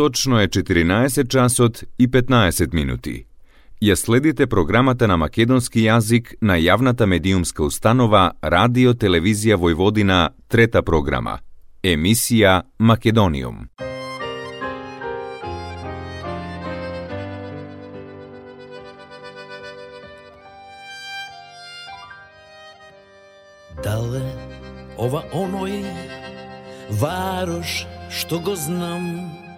Точно е 14 часот и 15 минути. Ја следите програмата на македонски јазик на јавната медиумска установа Радио Телевизија Војводина, трета програма. Емисија Македониум. Дале ова оној варош што го знам,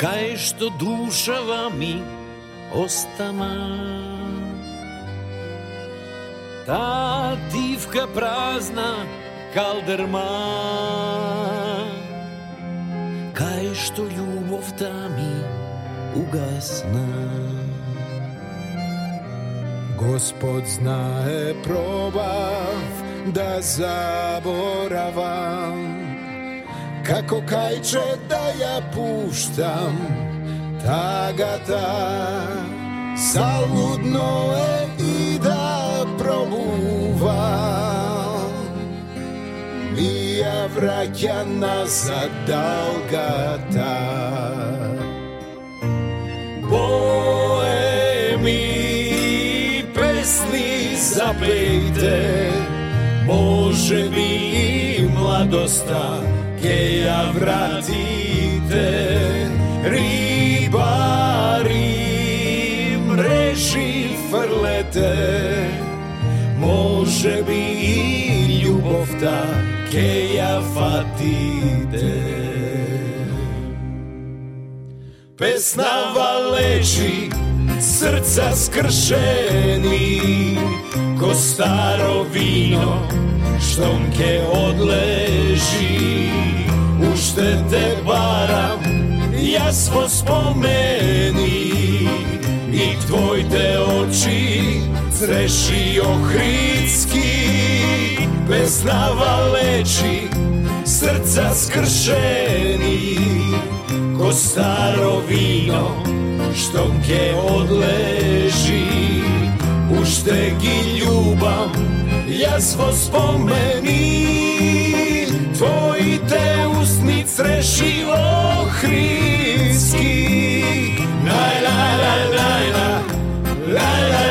кај што душава ми остана. Та дивка празна калдерма, кај што љубовта ми угасна. Господ знае пробав да заборавам Како кајче да ја пуштам тагата Салудно е и да пробувам Ми ја враќа назад далгата Поеми песни запејте Може би и младоста ќе ја вратите Рибари мрежи фрлете Може би и љубовта ќе ја фатите Песна валечи срца скршени Ко старо вино штом ке одлежи Уште те барам јас во спомени И твоите очи цреши охридски Песна валечи срца скршени Ко старо вино штом ке одлежи Уште ги љубам јас во спомени Твоите устни цреши охридски Лај, лај, лај, лај, лај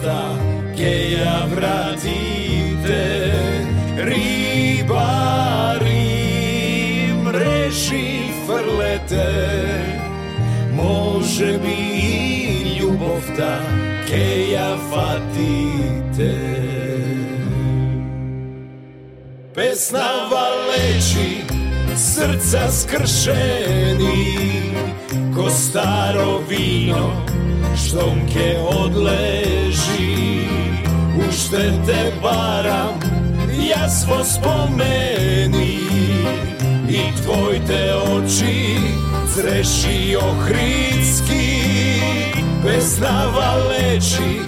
младоста ќе ја вратите Рибари мрежи фрлете Може би и љубовта ќе ја фатите Песна валечи срца скршени Ко старо вино штом ке одлежи Уште те барам јас во спомени И твоите очи цреши охридски Песна валечи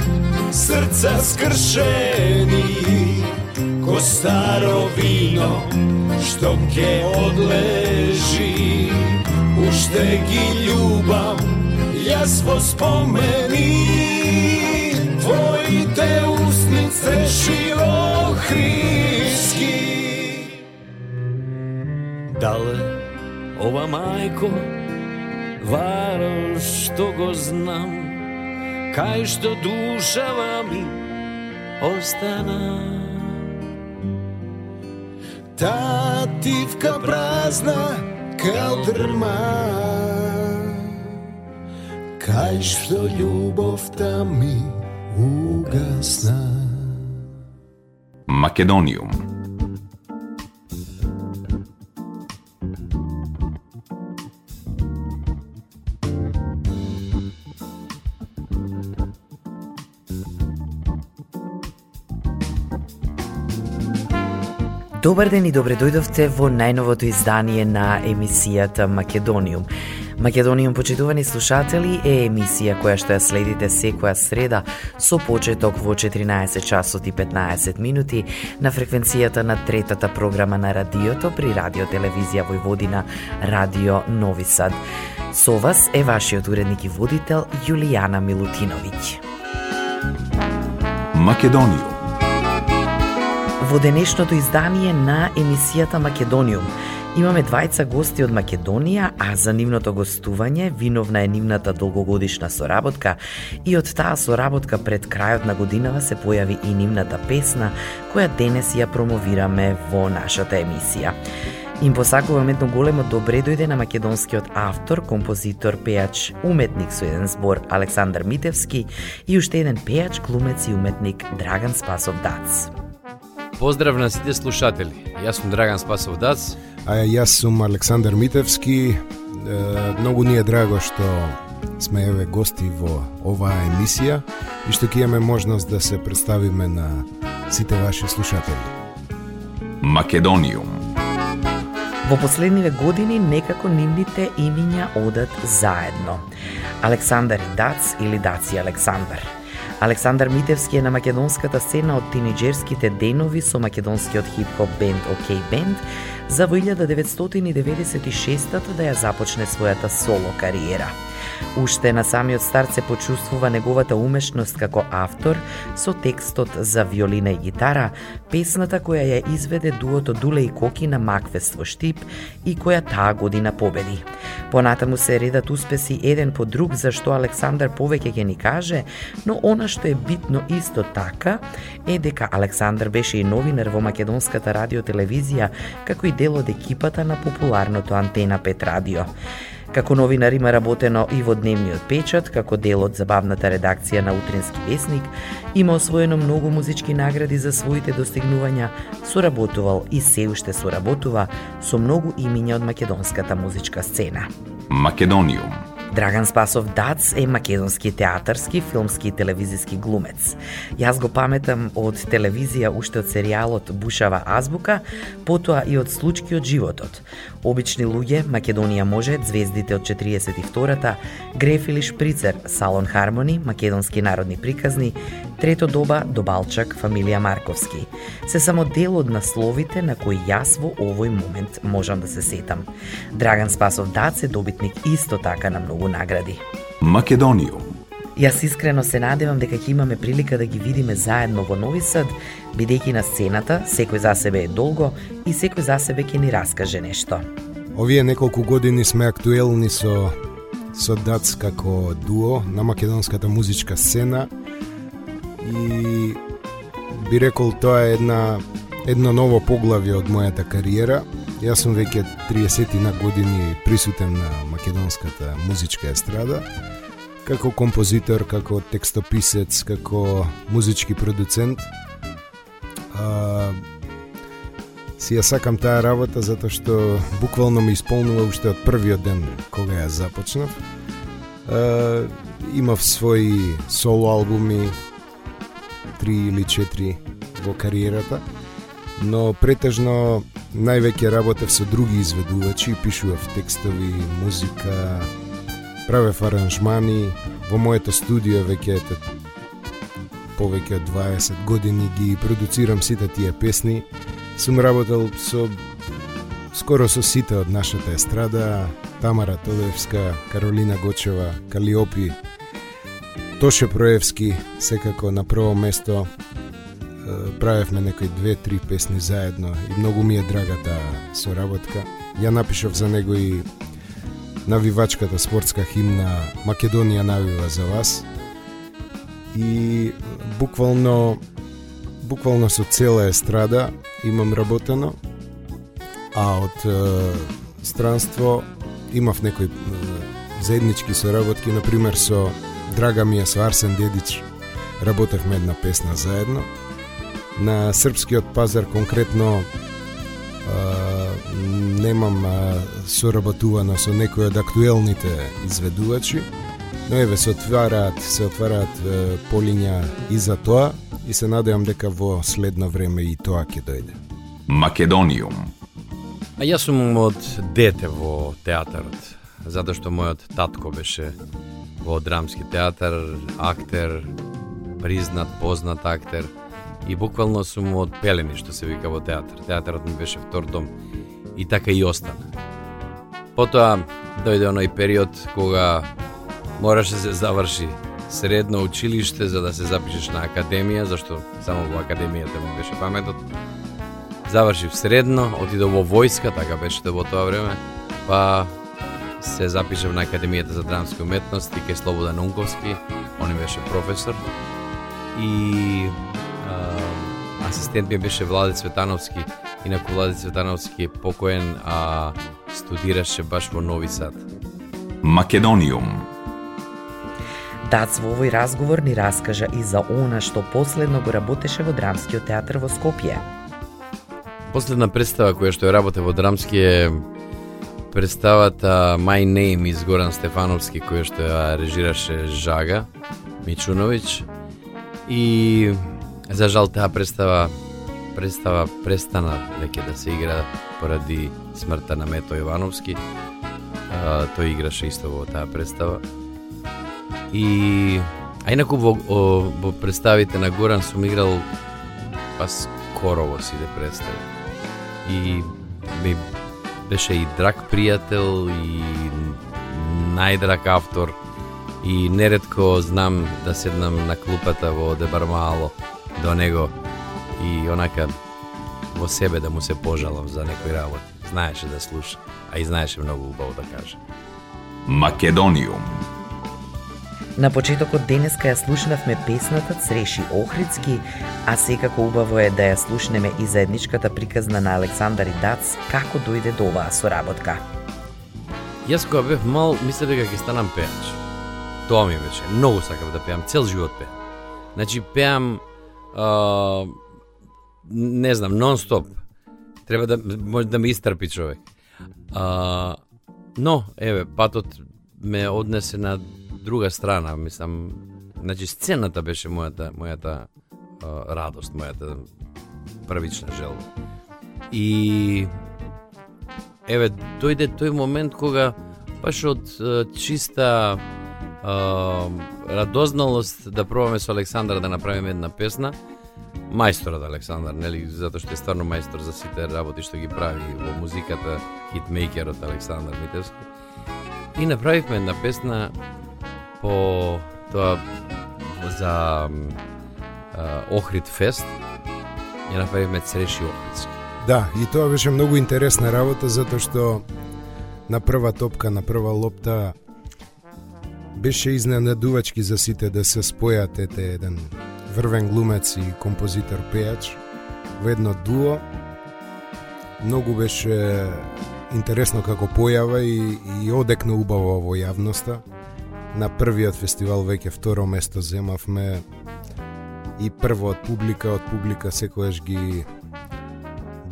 срца скршени Ко старо вино штом ке одлежи Уште ги љубам јас во спомени Твоите устни цреши охридски Дале, ова мајко, варо што го знам, кај што душава ми остана. Та тивка празна као дрма Кај што љубовта ми угасна Македониум. Добар ден и добре дојдовте во најновото издание на емисијата Македониум. Македонијум почитувани слушатели е емисија која што ја следите секоја среда со почеток во 14 часот и 15 минути на фреквенцијата на третата програма на радиото при Радио Телевизија Војводина Радио Нови Сад. Со вас е вашиот уредник и водител Јулијана Милутиновиќ. Македонијум Во денешното издание на емисијата Македониум Имаме двајца гости од Македонија, а за нивното гостување виновна е нивната долгогодишна соработка и од таа соработка пред крајот на годинава се појави и нивната песна која денес ја промовираме во нашата емисија. Им посакувам едно големо добре дојде на македонскиот автор, композитор, пејач, уметник со еден збор Александар Митевски и уште еден пејач, глумец и уметник Драган Спасов Дац. Поздрав на сите слушатели. Јас сум Драган Спасов Дац. А јас сум Александар Митевски. Многу ни е драго што сме еве гости во оваа емисија и што ќе имаме можност да се представиме на сите ваши слушатели. Македониум Во последниве години некако нивните имиња одат заедно. Александар и Дац или Даци Александар – Александар Митевски е на македонската сцена од тинеџерските денови со македонскиот хип-хоп бенд OK Band, за во 1996 да ја започне својата соло кариера. Уште на самиот старт се почувствува неговата умешност како автор со текстот за виолина и гитара, песната која ја изведе дуото Дуле и Коки на Макфест во Штип и која таа година победи. Понатаму се редат успеси еден по друг за што Александар повеќе ќе ни каже, но она што е битно исто така е дека Александар беше и новинар во македонската радиотелевизија како и дел од екипата на популарното Антена 5 радио. Како новинар има работено и во дневниот печат, како дел од забавната редакција на Утрински весник, има освоено многу музички награди за своите достигнувања, соработувал и се уште соработува со многу имиња од македонската музичка сцена. Македониум Драган Спасов Дац е македонски театарски, филмски и телевизиски глумец. Јас го паметам од телевизија уште од серијалот Бушава азбука, потоа и од случки од животот. Обични луѓе, Македонија може, звездите од 42-та, Греф или Шприцер, Салон Хармони, македонски народни приказни, Трето доба, Добалчак, фамилија Марковски. Се само дел од насловите на кои јас во овој момент можам да се сетам. Драган Спасов Дац е добитник исто така на многу награди. Македонијум Јас искрено се надевам дека ќе имаме прилика да ги видиме заедно во Нови Сад, бидејќи на сцената секој за себе е долго и секој за себе ќе ни раскаже нешто. Овие неколку години сме актуелни со со Дац како дуо на македонската музичка сцена и би рекол тоа е една едно ново поглавје од мојата кариера. Јас сум веќе 30 на години присутен на македонската музичка естрада, како композитор, како текстописец, како музички продуцент. А, си ја сакам таа работа затоа што буквално ме исполнува уште од првиот ден кога ја започнав. А, имав своји соло албуми, три или четири во кариерата, но претежно највеќе работев со други изведувачи, пишував текстови, музика, правев аранжмани, во моето студио веќе ете повеќе од 20 години ги продуцирам сите тие песни. Сум работел со скоро со сите од нашата естрада, Тамара Тодевска, Каролина Гочева, Калиопи, Тоше Проевски, секако на прво место, правевме некои две-три песни заедно и многу ми е драга таа соработка. Ја напишав за него и навивачката спортска химна Македонија навива за вас. И буквално буквално со цела естрада имам работено, а од е, странство имав некои е, заеднички соработки, например со Драга ми е со Арсен Дедич работевме една песна заедно. На српскиот пазар конкретно а, немам а, соработувано со некои од актуелните изведувачи, но еве се отвараат, се отвараат е, полиња и за тоа и се надевам дека во следно време и тоа ќе дојде. Македониум А јас сум од дете во театарот. затоа што мојот татко беше во драмски театар, актер, признат, познат актер и буквално сум од пелени што се вика во театар. Театарот ми беше втор дом и така и остана. Потоа дојде оној период кога мораше се заврши средно училиште за да се запишеш на академија, зашто само во академијата ми беше паметот. Завршив средно, отидов во војска, така беше во тоа време, па се запишав на Академијата за драмски уметности кај Слободан Унковски, он беше професор. И а, асистент ми беше Влади Цветановски, инаку Влади Цветановски е покоен, а студираше баш во Нови Сад. Македониум Тац во овој разговор ни раскажа и за она што последно го работеше во Драмскиот театар во Скопје. Последна представа која што ја работе во Драмски е представата My Name из Горан Стефановски која што ја режираше Жага Мичуновиќ и за жал таа представа представа престана веќе да се игра поради смртта на Мето Ивановски. А, тој играше исто во таа представа. И а инаку во, во представите на Горан сум играл па скоро во сите представи. И ми беше и драг пријател и најдраг автор и нередко знам да седнам на клупата во Дебармало до него и онака во себе да му се пожалам за некој работи. Знаеше да слуша, а и знаеше многу убаво да каже. Македониум На почетокот денеска ја слушнавме песната Цреши Охридски, а секако убаво е да ја слушнеме и заедничката приказна на Александар и Дац како дојде до оваа соработка. Јас кога бев мал, мислев дека ќе станам пејач. Тоа ми беше. Многу сакав да пеам, цел живот пеам. Значи пеам а, не знам, нон-стоп. Треба да може да ме истрпи човек. А, но, еве, патот ме однесе на друга страна, мислам, значи сцената беше мојата мојата а, радост, мојата првична желба. И еве дојде тој момент кога баш од чиста а, радозналост да пробаме со Александар да направиме една песна, мајсторот Александар, нели, затоа што е стварно мајстор за сите работи што ги прави во музиката, хитмейкерот Александар Митевски. И направивме една песна по тоа за а, Охрид фест ја направивме Цреши Охридски. Да, и тоа беше многу интересна работа затоа што на прва топка, на прва лопта беше изненадувачки за сите да се спојат ете еден врвен глумец и композитор пејач во едно дуо. Многу беше интересно како појава и, и одекна убаво во јавноста. На првиот фестивал веќе второ место земавме и прво од публика, од публика секојаш ги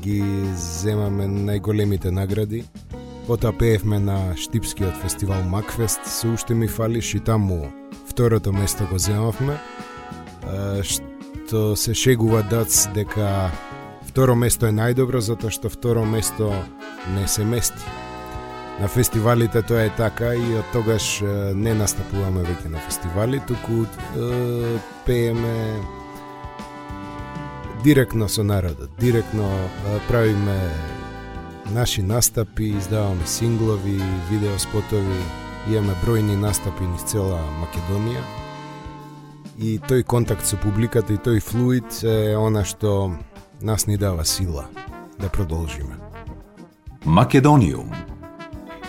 ги земаме најголемите награди. Потоа пеевме на Штипскиот фестивал Макфест, се уште ми фалиш и таму второто место го земавме. Што се шегува Дац дека второ место е најдобро затоа што второ место не се мести на фестивалите тоа е така и од тогаш не настапуваме веќе на фестивали, туку е, пееме директно со народот, директно е, правиме наши настапи, издаваме синглови, видеоспотови, имаме бројни настапи низ цела Македонија. И тој контакт со публиката и тој флуид е она што нас ни дава сила да продолжиме. Македониум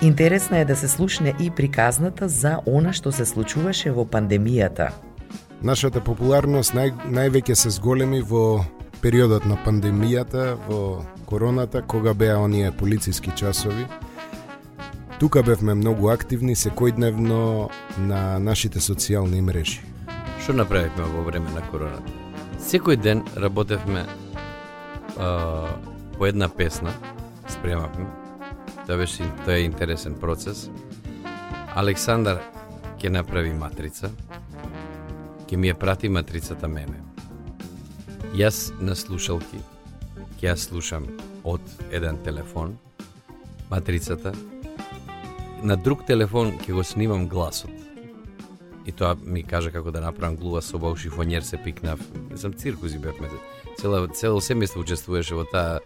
Интересна е да се слушне и приказната за она што се случуваше во пандемијата. Нашата популарност нај, највеќе се зголеми во периодот на пандемијата, во короната, кога беа оние полициски часови. Тука бевме многу активни секојдневно на нашите социјални мрежи. Што направивме во време на короната? Секој ден работевме а, по една песна, спремавме, Тоа беше тоа е интересен процес. Александар ќе направи матрица, ќе ми ја прати матрицата мене. Јас на слушалки ќе ја слушам од еден телефон матрицата, на друг телефон ќе го снимам гласот. И тоа ми кажа како да направам глува соба у шифонјер се пикнав. Сам циркузи бевме. Цело, цело семејство учествуваше во таа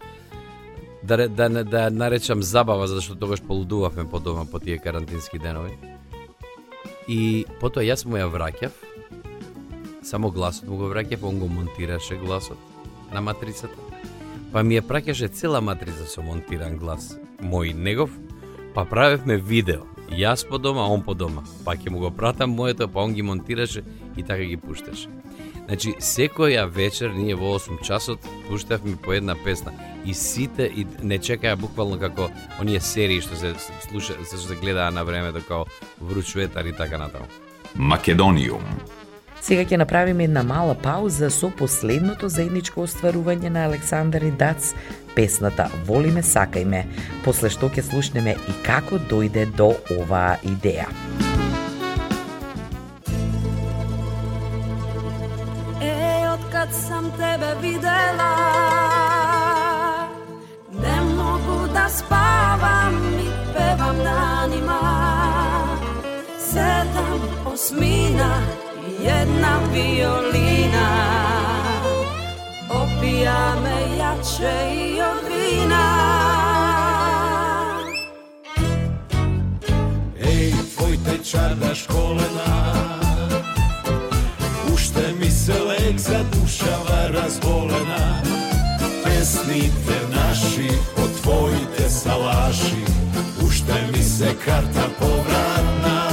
да, да, да, да наречам забава, затоа што тогаш полудувавме по дома по тие карантински денови. И потоа јас му ја враќав, само гласот му го враќав, он го монтираше гласот на матрицата. Па ми ја праќаше цела матрица со монтиран глас, мој негов, па правевме видео. Јас по дома, он по дома. Па ќе му го пратам моето, па он ги монтираше и така ги пушташе. Значи, секоја вечер, ние во 8 часот, пуштавме по една песна. И сите и не чекаја буквално како оние серии што се слуша, се што се гледаа на времето како Вруч ветар и така натаму. Македониум. Сега ќе направиме една мала пауза со последното заедничко остварување на Александар и Дац, песната Воли ме, сакај ме, после што ќе слушнеме и како дојде до оваа идеја. Tebe videla. Ne mogu da spavam i pevam danima. Sedam osmina i jedna violina. Opija me jače i od vina Ej, tvoj tečardaš kolena Ušte mi uvek zadušava razbolena. Pesnite naši, otvojite sa laši Uštaj mi se karta povratna.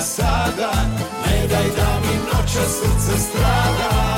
Sada Ne daj da mi noća srce strada.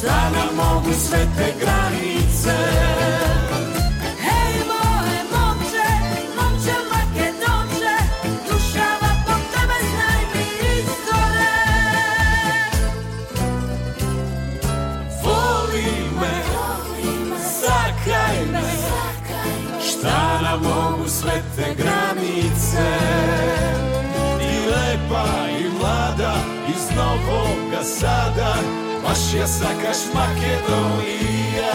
Šta nam mogu sve te granice? Hej moj momče, momče Makedonče Dušava po tebe znaj mi izgore. Voli me, sakaj me Šta nam mogu sve te granice? Ti lepa i mlada iz Novog Sada Baš ја, сакаш Македонија.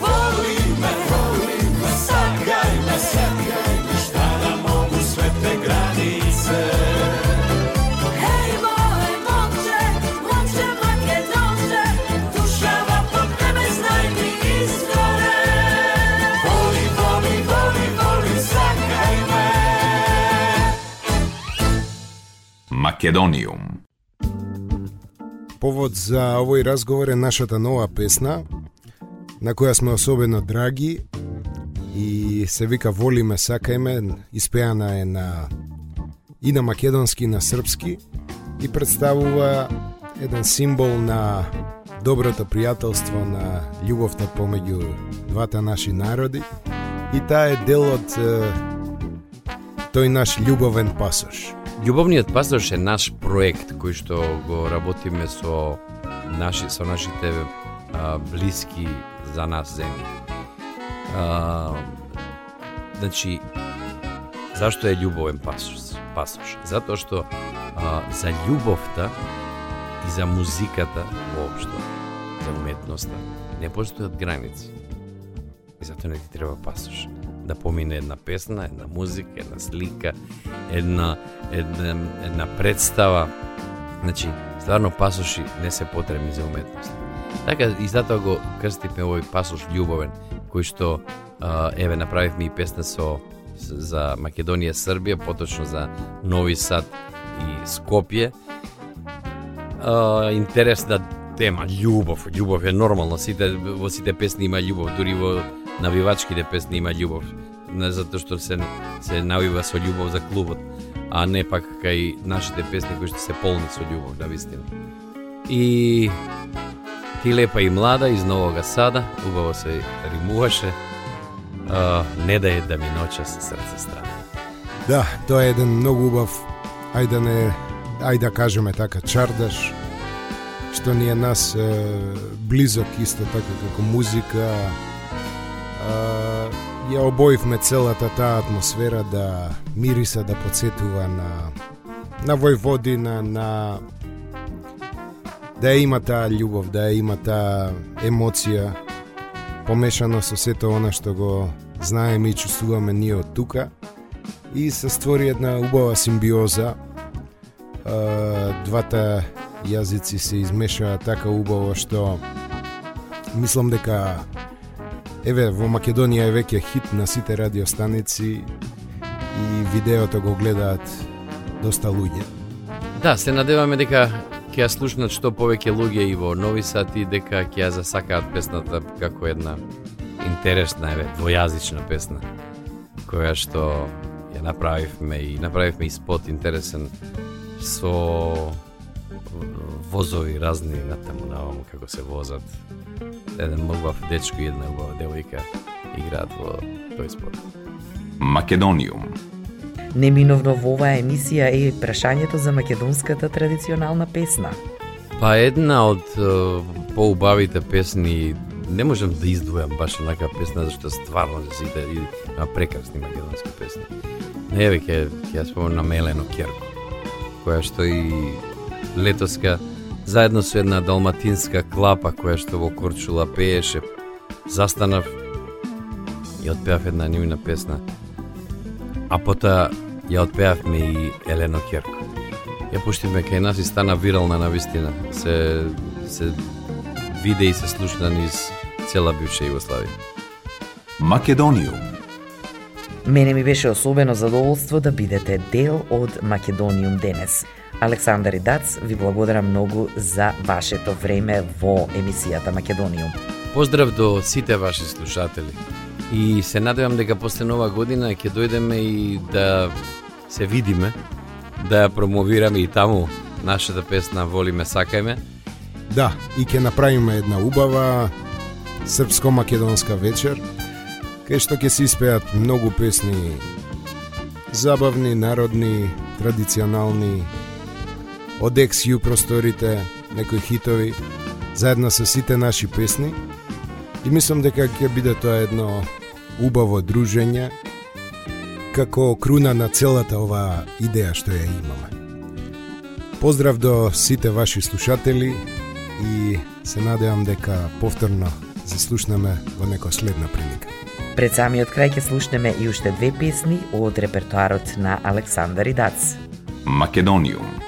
Воли ме, воли ме, сакај ме, сакај ме Шта да могу све те granice Hej moj momče, momče Makedonče Dušava po tebe znaj mi izgore Voli, voli, Македониум. Повод за овој разговор е нашата нова песна, на која сме особено драги и се вика Волиме ме, испеана е на и на македонски и на српски и представува еден символ на доброто пријателство, на љубовта помеѓу двата наши народи и таа е дел од тој наш љубовен пасош. Љубовниот пасош е наш проект кој што го работиме со наши со нашите а, блиски за нас земји. А, значи зашто е љубовен пасош? Пасош. Затоа што а, за љубовта и за музиката воопшто, за уметноста, не постојат граници. И затоа не ти треба пасош. Да помине една песна, една музика, една слика, една, една, една представа. Значи, стварно пасоши не се потребни за уметност. Така, и затоа го крстивме овој пасош љубовен, кој што, а, еве, направивме и песна со за Македонија, Србија, поточно за Нови Сад и Скопје, а, интересна тема, љубов. Љубов е нормално, сите во сите песни има љубов, дури во навивачките песни има љубов. Не затоа што се се навива со љубов за клубот, а не пак кај нашите песни кои што се полни со љубов, да вистина. И ти лепа и млада из Новога Сада, убаво се римуваше. А, не да е да ми ноча се срце страна. Да, тоа е еден многу убав, ајде да не, ајде да кажеме така, чардаш, што ни е нас е, близок исто така како музика. Ја обоивме целата таа атмосфера да мириса да подсетува на на Војводина, на да ја има таа љубов, да ја има таа емоција помешано со сето она што го знаеме и чувствуваме ние од тука и се створи една убава симбиоза. Двата јазици се измешаа така убаво што мислам дека еве во Македонија е веќе хит на сите радиостаници и видеото го гледаат доста луѓе. Да, се надеваме дека ќе ја слушнат што повеќе луѓе и во Нови Сад и дека ќе ја засакаат песната како една интересна, еве, двојазична песна која што ја направивме и направивме и спот интересен со э, возови разни на таму на како се возат. Еден убав дечко и една убава девојка играат во тој спот. Македониум. Неминовно во оваа емисија е и прашањето за македонската традиционална песна. Па една од е, поубавите песни не можам да издвојам баш онака песна зашто стварно за сите и има прекрасни македонски песни. Не еве ќе ќе ја спомнам Мелено Керко, која што и летоска заедно со една далматинска клапа која што во Корчула пееше, застанав и отпеав една нивна песна. А потоа ја отпеавме и Елено Керко. Ја пуштивме кај нас и стана вирална на вистина. Се се виде и се слушна низ цела бивша Југославија. Македониум. Мене ми беше особено задоволство да бидете дел од Македониум денес. Александар и Дац, ви благодарам многу за вашето време во емисијата Македониум. Поздрав до сите ваши слушатели. И се надевам дека после нова година ќе дојдеме и да се видиме, да ја промовираме и таму нашата песна Волиме сакајме. Да, и ќе направиме една убава српско-македонска вечер, кај што ќе се испеат многу песни забавни, народни, традиционални, од XU просторите, некои хитови, заедно со сите наши песни. И мислам дека ќе биде тоа едно убаво дружење, како круна на целата оваа идеја што ја имаме. Поздрав до сите ваши слушатели и се надевам дека повторно се слушнеме во некоја следна прилика. Пред самиот крај ќе слушнеме и уште две песни од репертоарот на Александар и Дац. Македониум.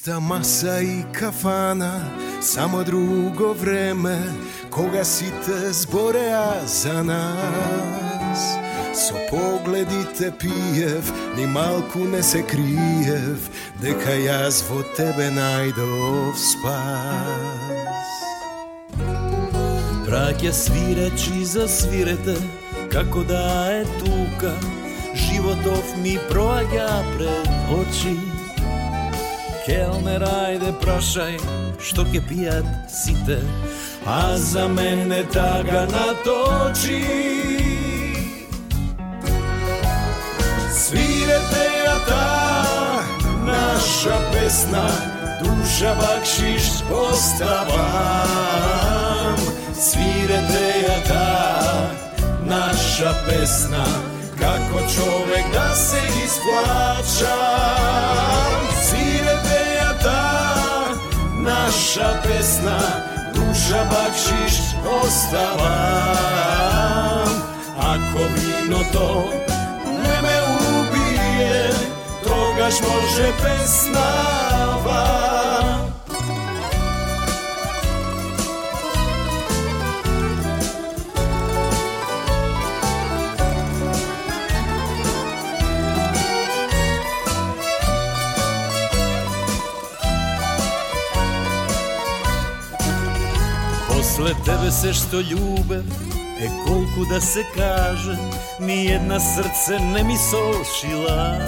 Иста маса и кафана, Само друго време, кога сите збореа за нас. Со погледите пиев, ни малку не се криев, дека јас во тебе најдов спас. Праќа свирачи за свирете, како да е тука, животов ми проаѓа пред очи. Келнер, ајде прашај, што ќе пијат сите, а за мене тага наточи. Свирете ја та наша песна, душа бакшиш оставам. Свирете ја та наша песна, како човек да се исплачам. Свирете nasza pesna, dusza bakšiš ostala. Ako vino to ne me ubije, togaž može pesnava. После тебе се што љубев е колку да се каже, ни една срце не ми сошила.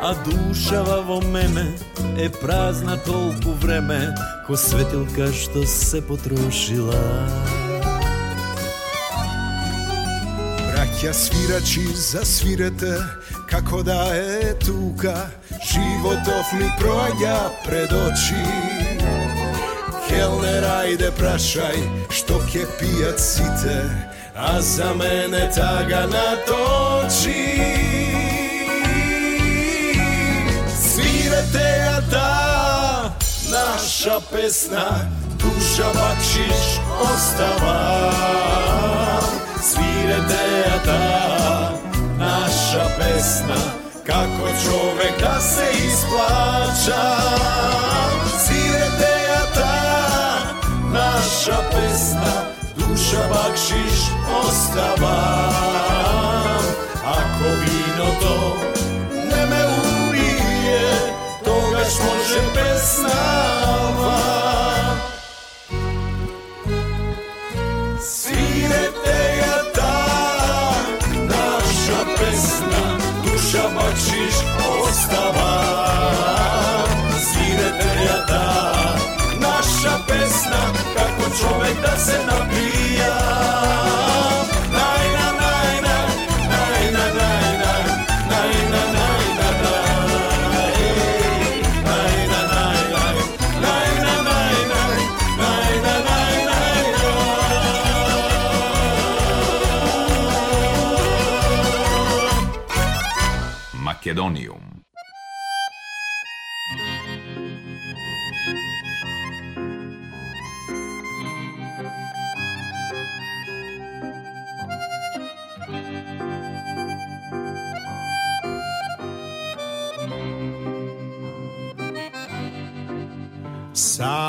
А душава во мене е празна толку време, ко светилка што се потрошила. Браќа свирачи засвирете, како да е тука, животов ми проаѓа пред очи. Kelner, ajde prašaj, štok je pijat site A za mene taga natoči Svirate ja ta da, naša pesna Duša Bačić ostava. Svirate ja ta da, naša pesna Kako čovek da se isplaća. Svirate naša pesna Duša bakšiš ostava Ako vino to ne me ubije Toga može pesnama. Sine tega ta Naša pesna Duša bakšiš ostava čovek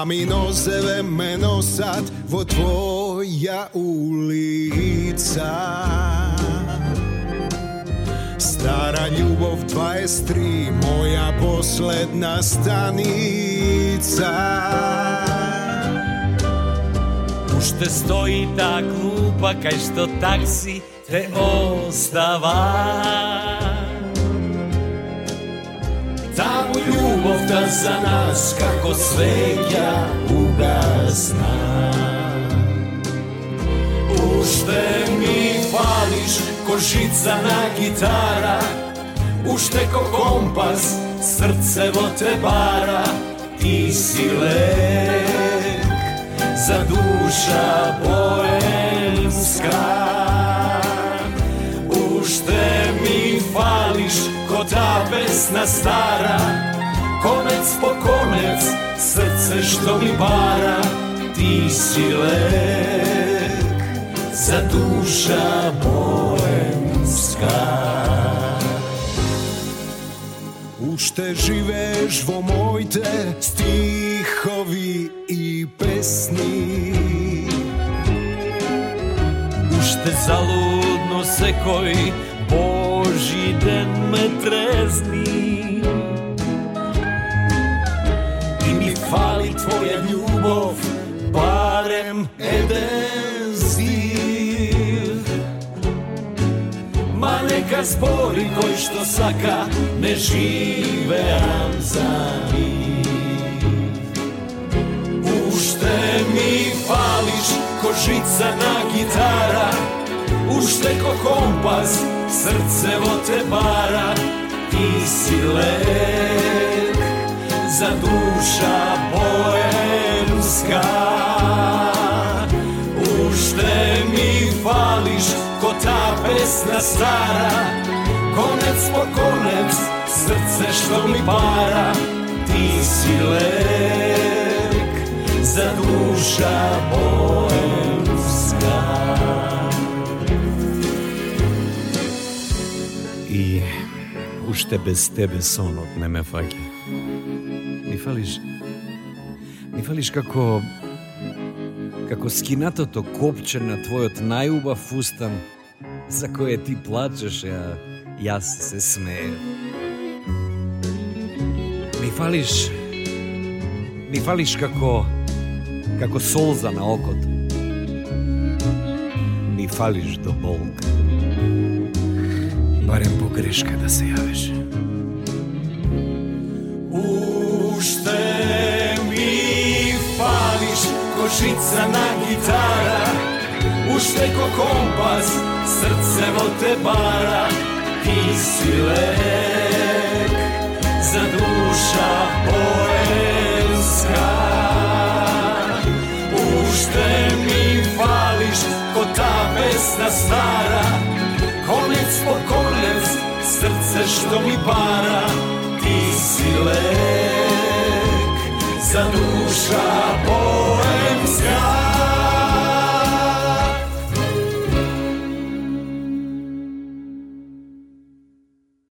A mino zeve meno sad vo tvoja ulica Stara ljubav 23 Moja posledna stanica Уж те стои та глупа, кај што такси те u ljubov ta da za nas, kako svetja ugasna. Ušte mi fališ, ko žica na gitara, ušte ko kompas, srcevo te bara, ti si lek za duša boemska. Ko ta pesna stara Konec po konec Srce što mi bara. Ti si lek Za duša boemska. Ušte živeš vo mojte Stihovi i pesni. Ušte zaludno se koji Божи ден ме трезни И ми фали твоја љубов Барем еден стих Ма нека збори кој што сака Не живеам за нив Уште ми фалиш ко жица на гитара Уште ко компас срцево те бара Ти си лек за душа боемска Уште ми фалиш ко та песна стара Конец по конец срце што ми пара Ти си лек за душа боемска Уште без тебе сонот не ме фаќа. Ми фалиш ми фалиш како како скинатото копче на твојот најубав устан за кое ти плачеш, а јас се смеев. Ми фалиш ми фалиш како како солза на окото. Ми фалиш до болка. Барем по грешка да се јавиш. Уште ми фалиш ко жица на гитара Уште ко компас срцево те бара Ти си лек за душа боемска Уште ми фалиш ко та песна стара Konec po konec, srce što mi para, ti si lek za duša poemska.